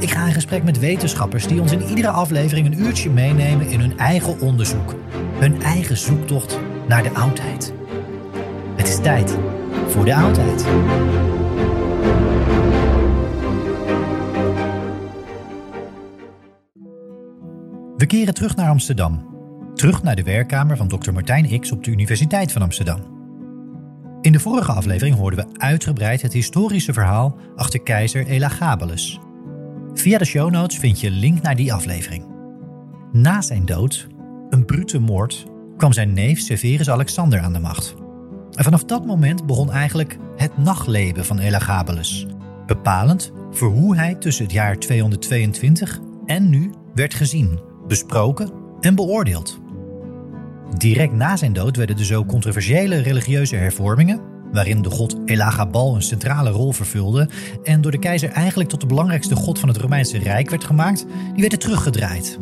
Ik ga in gesprek met wetenschappers die ons in iedere aflevering een uurtje meenemen in hun eigen onderzoek. Hun eigen zoektocht naar de oudheid. Het is tijd voor de oudheid. We keren terug naar Amsterdam. Terug naar de werkkamer van Dr. Martijn X op de Universiteit van Amsterdam. In de vorige aflevering hoorden we uitgebreid het historische verhaal achter keizer Elagabalus. Via de show notes vind je link naar die aflevering. Na zijn dood, een brute moord, kwam zijn neef Severus Alexander aan de macht. En vanaf dat moment begon eigenlijk het nachtleven van Elagabalus, bepalend voor hoe hij tussen het jaar 222 en nu werd gezien, besproken en beoordeeld. Direct na zijn dood werden de zo controversiële religieuze hervormingen, waarin de god Elagabal een centrale rol vervulde en door de keizer eigenlijk tot de belangrijkste god van het Romeinse Rijk werd gemaakt, die werden teruggedraaid.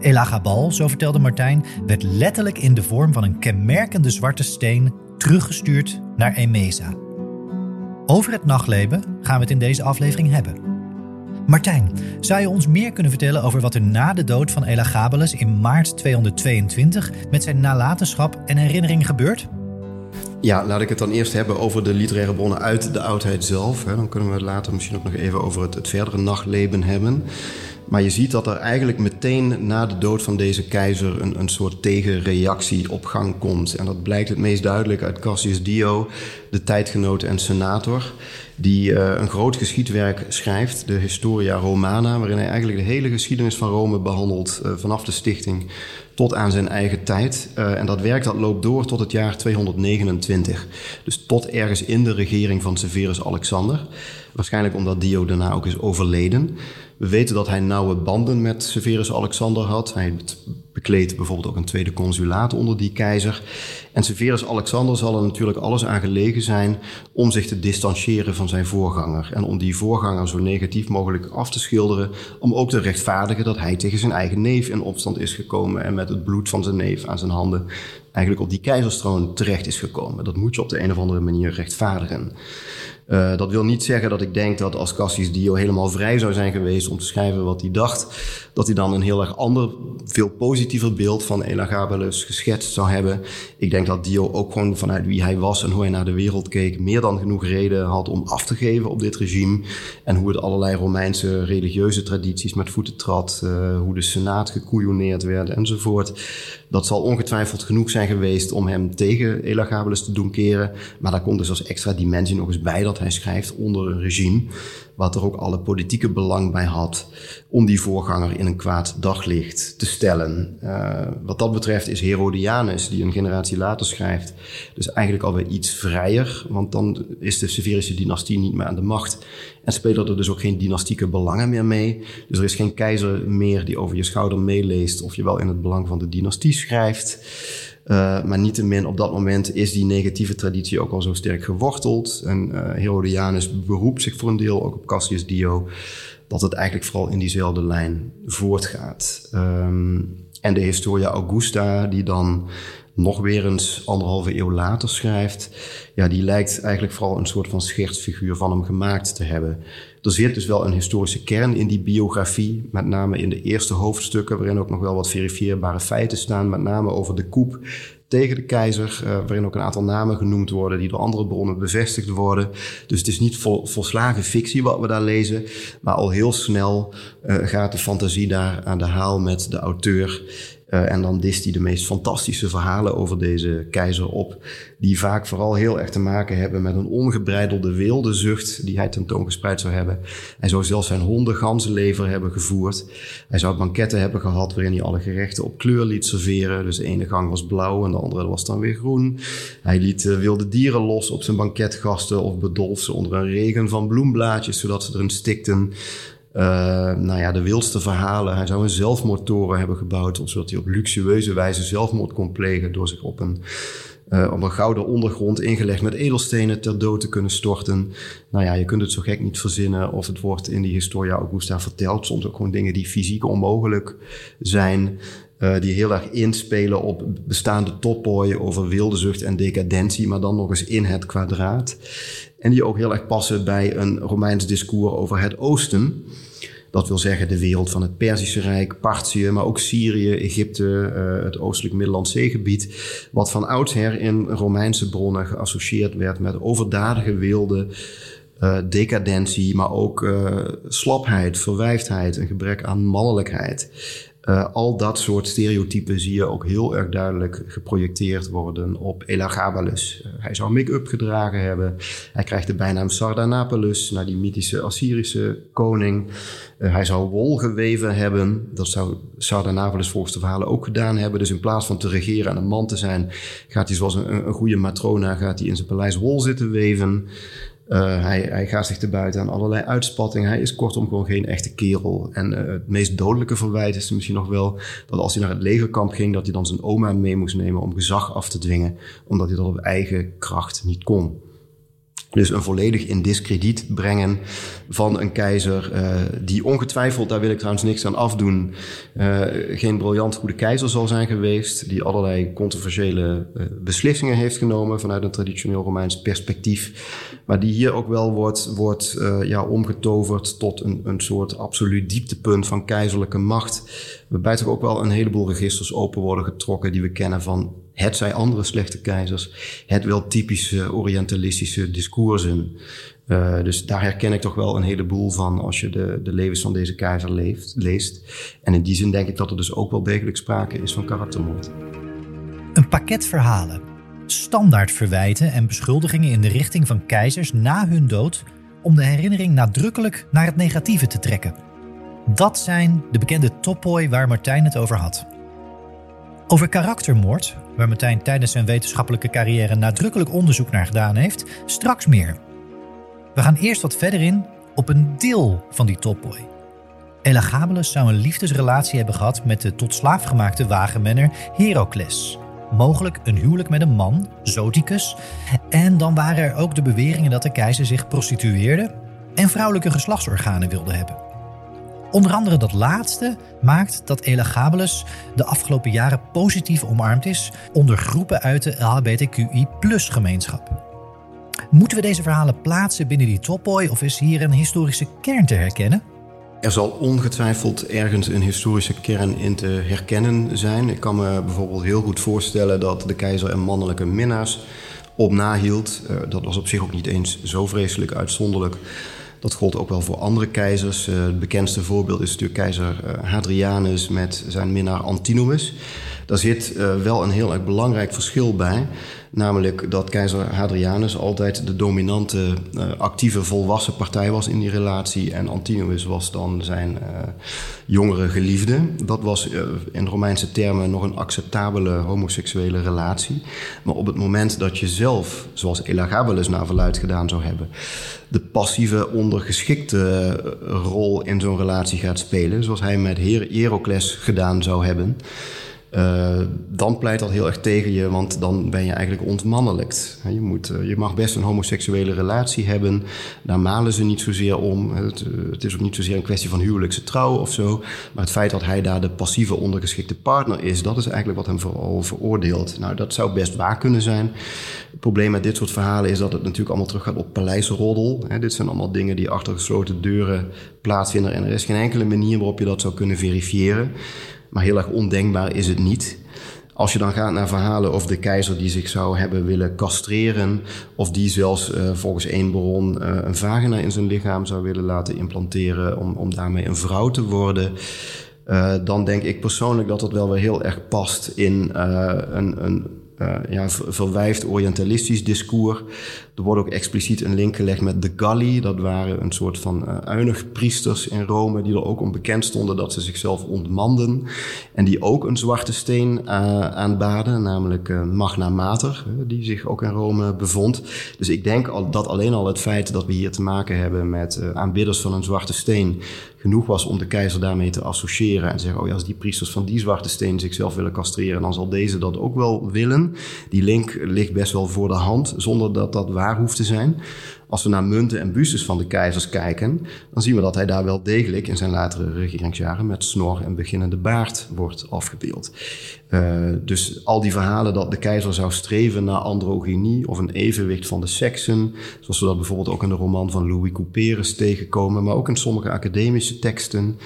Elagabal, zo vertelde Martijn, werd letterlijk in de vorm van een kenmerkende zwarte steen teruggestuurd naar Emesa. Over het nachtleven gaan we het in deze aflevering hebben. Martijn, zou je ons meer kunnen vertellen over wat er na de dood van Elagabalus in maart 222 met zijn nalatenschap en herinneringen gebeurt? Ja, laat ik het dan eerst hebben over de literaire bronnen uit de oudheid zelf. Dan kunnen we het later misschien ook nog even over het, het verdere nachtleven hebben. Maar je ziet dat er eigenlijk meteen na de dood van deze keizer een, een soort tegenreactie op gang komt. En dat blijkt het meest duidelijk uit Cassius Dio, de tijdgenoot en senator, die uh, een groot geschiedwerk schrijft, de Historia Romana, waarin hij eigenlijk de hele geschiedenis van Rome behandelt uh, vanaf de stichting tot aan zijn eigen tijd. Uh, en dat werk dat loopt door tot het jaar 229. Dus tot ergens in de regering van Severus Alexander. Waarschijnlijk omdat Dio daarna ook is overleden. We weten dat hij nauwe banden met Severus Alexander had. Hij bekleedt bijvoorbeeld ook een tweede consulaat onder die keizer. En Severus Alexander zal er natuurlijk alles aan gelegen zijn om zich te distancieren van zijn voorganger. En om die voorganger zo negatief mogelijk af te schilderen. Om ook te rechtvaardigen dat hij tegen zijn eigen neef in opstand is gekomen. En met het bloed van zijn neef aan zijn handen eigenlijk op die keizerstroon terecht is gekomen. Dat moet je op de een of andere manier rechtvaardigen. Uh, dat wil niet zeggen dat ik denk dat als Cassius Dio helemaal vrij zou zijn geweest om te schrijven wat hij dacht, dat hij dan een heel erg ander, veel positiever beeld van Elagabalus geschetst zou hebben. Ik denk dat Dio ook gewoon vanuit wie hij was en hoe hij naar de wereld keek, meer dan genoeg reden had om af te geven op dit regime. En hoe het allerlei Romeinse religieuze tradities met voeten trad, uh, hoe de Senaat gekoeioneerd werd enzovoort. Dat zal ongetwijfeld genoeg zijn zijn geweest om hem tegen Elagabalus te doen keren. Maar daar komt dus als extra dimensie nog eens bij dat hij schrijft onder een regime wat er ook alle politieke belang bij had om die voorganger in een kwaad daglicht te stellen. Uh, wat dat betreft is Herodianus, die een generatie later schrijft, dus eigenlijk alweer iets vrijer, want dan is de Severische dynastie niet meer aan de macht en spelen er dus ook geen dynastieke belangen meer mee. Dus er is geen keizer meer die over je schouder meeleest of je wel in het belang van de dynastie schrijft. Uh, maar niettemin op dat moment is die negatieve traditie ook al zo sterk geworteld. En uh, Herodianus beroept zich voor een deel ook op Cassius Dio, dat het eigenlijk vooral in diezelfde lijn voortgaat. Um, en de Historia Augusta, die dan nog weer eens anderhalve eeuw later schrijft, ja, die lijkt eigenlijk vooral een soort van schertsfiguur van hem gemaakt te hebben. Er zit dus wel een historische kern in die biografie, met name in de eerste hoofdstukken, waarin ook nog wel wat verifieerbare feiten staan, met name over de koep tegen de keizer, uh, waarin ook een aantal namen genoemd worden die door andere bronnen bevestigd worden. Dus het is niet vol, volslagen fictie wat we daar lezen, maar al heel snel uh, gaat de fantasie daar aan de haal met de auteur. Uh, en dan dist hij de meest fantastische verhalen over deze keizer op, die vaak vooral heel erg te maken hebben met een ongebreidelde wilde zucht die hij tentoongespreid zou hebben. Hij zou zelfs zijn honden ganzenlever hebben gevoerd. Hij zou banketten hebben gehad waarin hij alle gerechten op kleur liet serveren. Dus de ene gang was blauw en de andere was dan weer groen. Hij liet uh, wilde dieren los op zijn banketgasten of bedolf ze onder een regen van bloemblaadjes zodat ze erin stikten. Uh, nou ja, de wildste verhalen. Hij zou een zelfmoordtoren hebben gebouwd, zodat hij op luxueuze wijze zelfmoord kon plegen door zich op een, uh, op een gouden ondergrond ingelegd met edelstenen ter dood te kunnen storten. Nou ja, je kunt het zo gek niet verzinnen of het wordt in die Historia Augusta verteld. Soms ook gewoon dingen die fysiek onmogelijk zijn. Uh, die heel erg inspelen op bestaande toppooi over wilde zucht en decadentie, maar dan nog eens in het kwadraat. En die ook heel erg passen bij een Romeins discours over het Oosten. Dat wil zeggen de wereld van het Perzische Rijk, Partië, maar ook Syrië, Egypte, uh, het oostelijk Middellandse Zeegebied. Wat van oudsher in Romeinse bronnen geassocieerd werd met overdadige wilde, uh, decadentie, maar ook slapheid, verwijfdheid, een gebrek aan mannelijkheid. Uh, al dat soort stereotypen zie je ook heel erg duidelijk geprojecteerd worden op Elagabalus. Uh, hij zou make-up gedragen hebben. Hij krijgt de bijnaam Sardanapalus, naar die mythische Assyrische koning. Uh, hij zou wol geweven hebben. Dat zou Sardanapalus volgens de verhalen ook gedaan hebben. Dus in plaats van te regeren en een man te zijn, gaat hij zoals een, een goede matrona gaat hij in zijn paleis wol zitten weven. Uh, hij, hij, gaat zich te buiten aan allerlei uitspattingen. Hij is kortom gewoon geen echte kerel. En uh, het meest dodelijke verwijt is misschien nog wel dat als hij naar het legerkamp ging, dat hij dan zijn oma mee moest nemen om gezag af te dwingen, omdat hij dat op eigen kracht niet kon. Dus een volledig in discrediet brengen van een keizer, uh, die ongetwijfeld, daar wil ik trouwens niks aan afdoen, uh, geen briljant goede keizer zal zijn geweest, die allerlei controversiële uh, beslissingen heeft genomen vanuit een traditioneel Romeins perspectief, maar die hier ook wel wordt, wordt ja, omgetoverd tot een, een soort absoluut dieptepunt van keizerlijke macht, waarbij toch ook wel een heleboel registers open worden getrokken die we kennen van het zij andere slechte keizers, het wel typische orientalistische discoursen. Uh, dus daar herken ik toch wel een heleboel van als je de, de levens van deze keizer leeft, leest. En in die zin denk ik dat er dus ook wel degelijk sprake is van karaktermoord. Een pakket verhalen, standaard verwijten en beschuldigingen in de richting van keizers na hun dood om de herinnering nadrukkelijk naar het negatieve te trekken. Dat zijn de bekende topoi waar Martijn het over had. Over karaktermoord, waar Martijn tijdens zijn wetenschappelijke carrière nadrukkelijk onderzoek naar gedaan heeft, straks meer. We gaan eerst wat verder in op een deel van die topboy. Elagabalus zou een liefdesrelatie hebben gehad met de tot slaaf gemaakte wagenmenner Heracles. Mogelijk een huwelijk met een man, Zoticus. En dan waren er ook de beweringen dat de keizer zich prostitueerde en vrouwelijke geslachtsorganen wilde hebben. Onder andere dat laatste maakt dat Elagabalus de afgelopen jaren positief omarmd is onder groepen uit de LHBTQI-gemeenschap. Moeten we deze verhalen plaatsen binnen die topboy of is hier een historische kern te herkennen? Er zal ongetwijfeld ergens een historische kern in te herkennen zijn. Ik kan me bijvoorbeeld heel goed voorstellen dat de keizer en mannelijke minnaars op nahield. Uh, dat was op zich ook niet eens zo vreselijk uitzonderlijk. Dat gold ook wel voor andere keizers. Uh, het bekendste voorbeeld is natuurlijk keizer uh, Hadrianus met zijn minnaar Antinomus. Daar zit wel een heel erg belangrijk verschil bij. Namelijk dat keizer Hadrianus altijd de dominante, actieve, volwassen partij was in die relatie. En Antinous was dan zijn jongere geliefde. Dat was in Romeinse termen nog een acceptabele homoseksuele relatie. Maar op het moment dat je zelf, zoals Elagabalus naar verluid gedaan zou hebben, de passieve ondergeschikte rol in zo'n relatie gaat spelen, zoals hij met Heracles gedaan zou hebben, uh, dan pleit dat heel erg tegen je, want dan ben je eigenlijk ontmannelijkt. Je, moet, uh, je mag best een homoseksuele relatie hebben, daar malen ze niet zozeer om. Het, uh, het, is ook niet zozeer een kwestie van huwelijkse trouw of zo. Maar het feit dat hij daar de passieve ondergeschikte partner is, dat is eigenlijk wat hem vooral veroordeelt. Nou, dat zou best waar kunnen zijn. Het probleem met dit soort verhalen is dat het natuurlijk allemaal teruggaat op paleisroddel. Dit zijn allemaal dingen die achter gesloten deuren plaatsvinden en er is geen enkele manier waarop je dat zou kunnen verifiëren. Maar heel erg ondenkbaar is het niet. Als je dan gaat naar verhalen over de keizer die zich zou hebben willen castreren, of die zelfs uh, volgens één bron uh, een vagina in zijn lichaam zou willen laten implanteren om, om daarmee een vrouw te worden, uh, dan denk ik persoonlijk dat dat wel weer heel erg past in een, een uh, ja, verwijfd orientalistisch discours. Er wordt ook expliciet een link gelegd met de Galli. Dat waren een soort van uh, uinig priesters in Rome die er ook om bekend stonden dat ze zichzelf ontmanden. En die ook een zwarte steen uh, aanbaden, namelijk Magna Mater, die zich ook in Rome bevond. Dus ik denk al, dat alleen al het feit dat we hier te maken hebben met aanbidders van een zwarte steen genoeg was om de keizer daarmee te associëren en zeggen, oh ja, als die priesters van die zwarte steen zichzelf willen castreren, dan zal deze dat ook wel willen. Die link ligt best wel voor de hand, zonder dat dat waar hoeft te zijn. Als we naar munten en bustes van de keizers kijken, dan zien we dat hij daar wel degelijk in zijn latere regeringsjaren met snor en beginnende baard wordt afgebeeld. Uh, dus al die verhalen dat de keizer zou streven naar androgynie of een evenwicht van de seksen, zoals we dat bijvoorbeeld ook in de roman van Louis Couperus tegenkomen, maar ook in sommige academische teksten,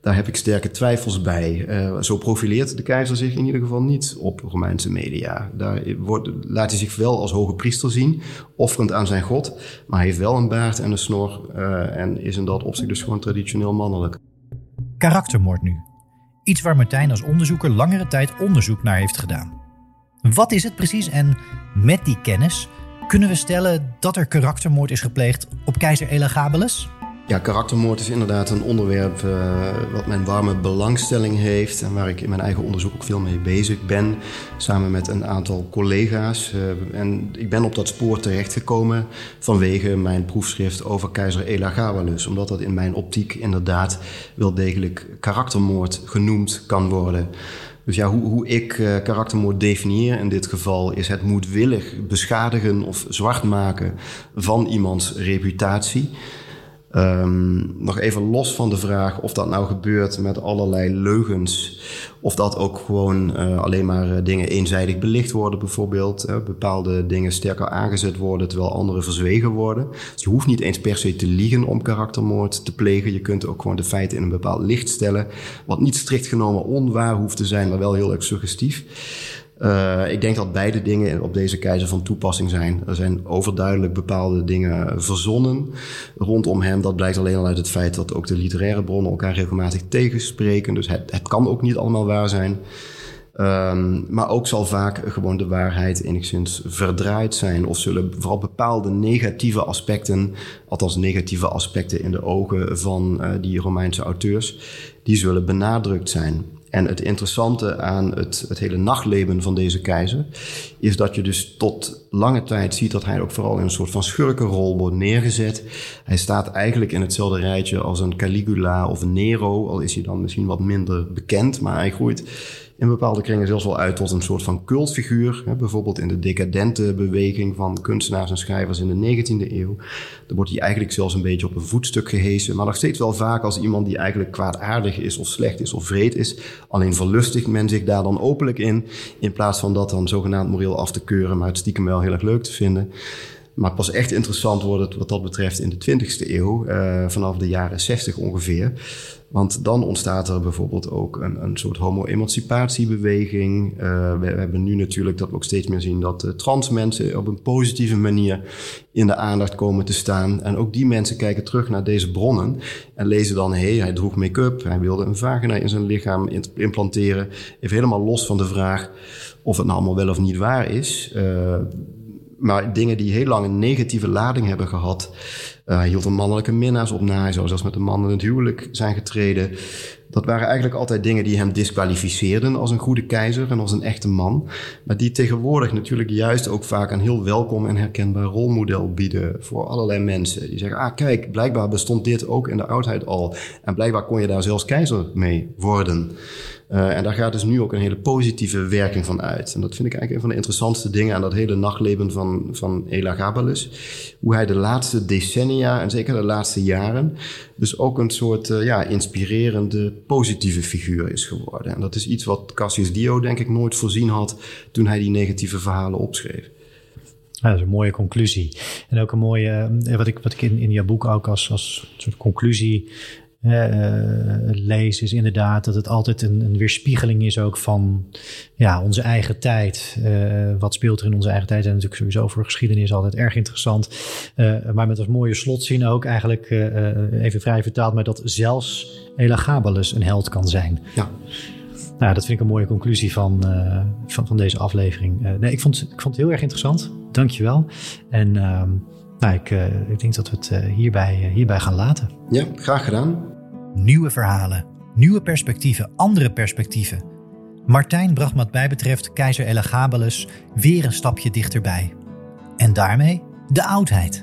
daar heb ik sterke twijfels bij. Uh, zo profileert de keizer zich in ieder geval niet op Romeinse media. Daar wordt, laat hij zich wel als hoge priester zien, offerend aan zijn god, maar hij heeft wel een baard en een snor uh, en is in dat opzicht dus gewoon traditioneel mannelijk. Karaktermoord nu. Iets waar Martijn als onderzoeker langere tijd onderzoek naar heeft gedaan. Wat is het precies en met die kennis kunnen we stellen dat er karaktermoord is gepleegd op keizer Elagabalus? Ja, karaktermoord is inderdaad een onderwerp uh, wat mijn warme belangstelling heeft en waar ik in mijn eigen onderzoek ook veel mee bezig ben, samen met een aantal collega's. Uh, en ik ben op dat spoor terechtgekomen vanwege mijn proefschrift over keizer Elagabalus, omdat dat in mijn optiek inderdaad wel degelijk karaktermoord genoemd kan worden. Dus ja, hoe, hoe ik uh, karaktermoord definieer in dit geval is het moedwillig beschadigen of zwart maken van iemands reputatie. Um, nog even los van de vraag of dat nou gebeurt met allerlei leugens. Of dat ook gewoon uh, alleen maar uh, dingen eenzijdig belicht worden, bijvoorbeeld. Bepaalde dingen sterker aangezet worden terwijl andere verzwegen worden. Dus je hoeft niet eens per se te liegen om karaktermoord te plegen. Je kunt ook gewoon de feiten in een bepaald licht stellen. Wat niet strikt genomen onwaar hoeft te zijn, maar wel heel erg suggestief. Uh, ik denk dat beide dingen op deze keizer van toepassing zijn. Er zijn overduidelijk bepaalde dingen verzonnen rondom hem. Dat blijkt alleen al uit het feit dat ook de literaire bronnen elkaar regelmatig tegenspreken. Dus het, het kan ook niet allemaal waar zijn. Um, maar ook zal vaak gewoon de waarheid enigszins verdraaid zijn. Of zullen vooral bepaalde negatieve aspecten, althans negatieve aspecten in de ogen van uh, die Romeinse auteurs, die zullen benadrukt zijn. En het interessante aan het, het hele nachtleven van deze keizer is dat je dus tot lange tijd ziet dat hij ook vooral in een soort van schurkenrol wordt neergezet. Hij staat eigenlijk in hetzelfde rijtje als een Caligula of een Nero, al is hij dan misschien wat minder bekend, maar hij groeit in bepaalde kringen zelfs wel uit tot een soort van cultfiguur. Hè, bijvoorbeeld in de decadente beweging van kunstenaars en schrijvers in de 19e eeuw. Dan wordt hij eigenlijk zelfs een beetje op een voetstuk gehesen. Maar nog steeds wel vaak als iemand die eigenlijk kwaadaardig is of slecht is of vreed is. Alleen verlustigt men zich daar dan openlijk in. In plaats van dat dan zogenaamd moreel af te keuren, maar het stiekem wel heel erg leuk te vinden. Maar pas echt interessant wordt het wat dat betreft in de 20e eeuw, uh, vanaf de jaren 60 ongeveer. Want dan ontstaat er bijvoorbeeld ook een, een soort homo-emancipatiebeweging. Uh, we, hebben nu natuurlijk dat we ook steeds meer zien dat uh, trans mensen op een positieve manier in de aandacht komen te staan. En ook die mensen kijken terug naar deze bronnen en lezen dan: hé, hey, hij droeg make-up, hij wilde een vagina in zijn lichaam implanteren. Even helemaal los van de vraag of het nou allemaal wel of niet waar is. Maar dingen die heel lang een negatieve lading hebben gehad. Uh, hij hield een mannelijke minnaars op na. Hij zou zelfs met een man in het huwelijk zijn getreden. Dat waren eigenlijk altijd dingen die hem disqualificeerden als een goede keizer en als een echte man. Maar die tegenwoordig natuurlijk juist ook vaak een heel welkom en herkenbaar rolmodel bieden voor allerlei mensen. Die zeggen, ah kijk, blijkbaar bestond dit ook in de oudheid al. En blijkbaar kon je daar zelfs keizer mee worden. Uh, en daar gaat dus nu ook een hele positieve werking van uit. En dat vind ik eigenlijk een van de interessantste dingen aan dat hele nachtleven van, van Elagabalus. Hoe hij de laatste decennia, en zeker de laatste jaren, dus ook een soort uh, ja, inspirerende, positieve figuur is geworden. En dat is iets wat Cassius Dio denk ik nooit voorzien had toen hij die negatieve verhalen opschreef. Ja, dat is een mooie conclusie. En ook een mooie, eh, wat ik, wat ik in, in jouw boek ook als, als soort conclusie lees, is inderdaad dat het altijd een, een, weerspiegeling is ook van ja, onze eigen tijd. Uh, wat speelt er in onze eigen tijd? En natuurlijk sowieso voor geschiedenis altijd erg interessant. Uh, maar met als mooie slotzin ook eigenlijk, even vrij vertaald, maar dat zelfs Elagabalus een held kan zijn. Ja. Nou, dat vind ik een mooie conclusie van, van, van deze aflevering. nee, ik vond, ik vond het heel erg interessant. Dankjewel. En ehm, nou, ik, uh, ik denk dat we het uh, hierbij, uh, hierbij gaan laten. Ja, graag gedaan. Nieuwe verhalen, nieuwe perspectieven, andere perspectieven. Martijn bracht wat mij betreft keizer Elagabalus weer een stapje dichterbij. En daarmee de oudheid.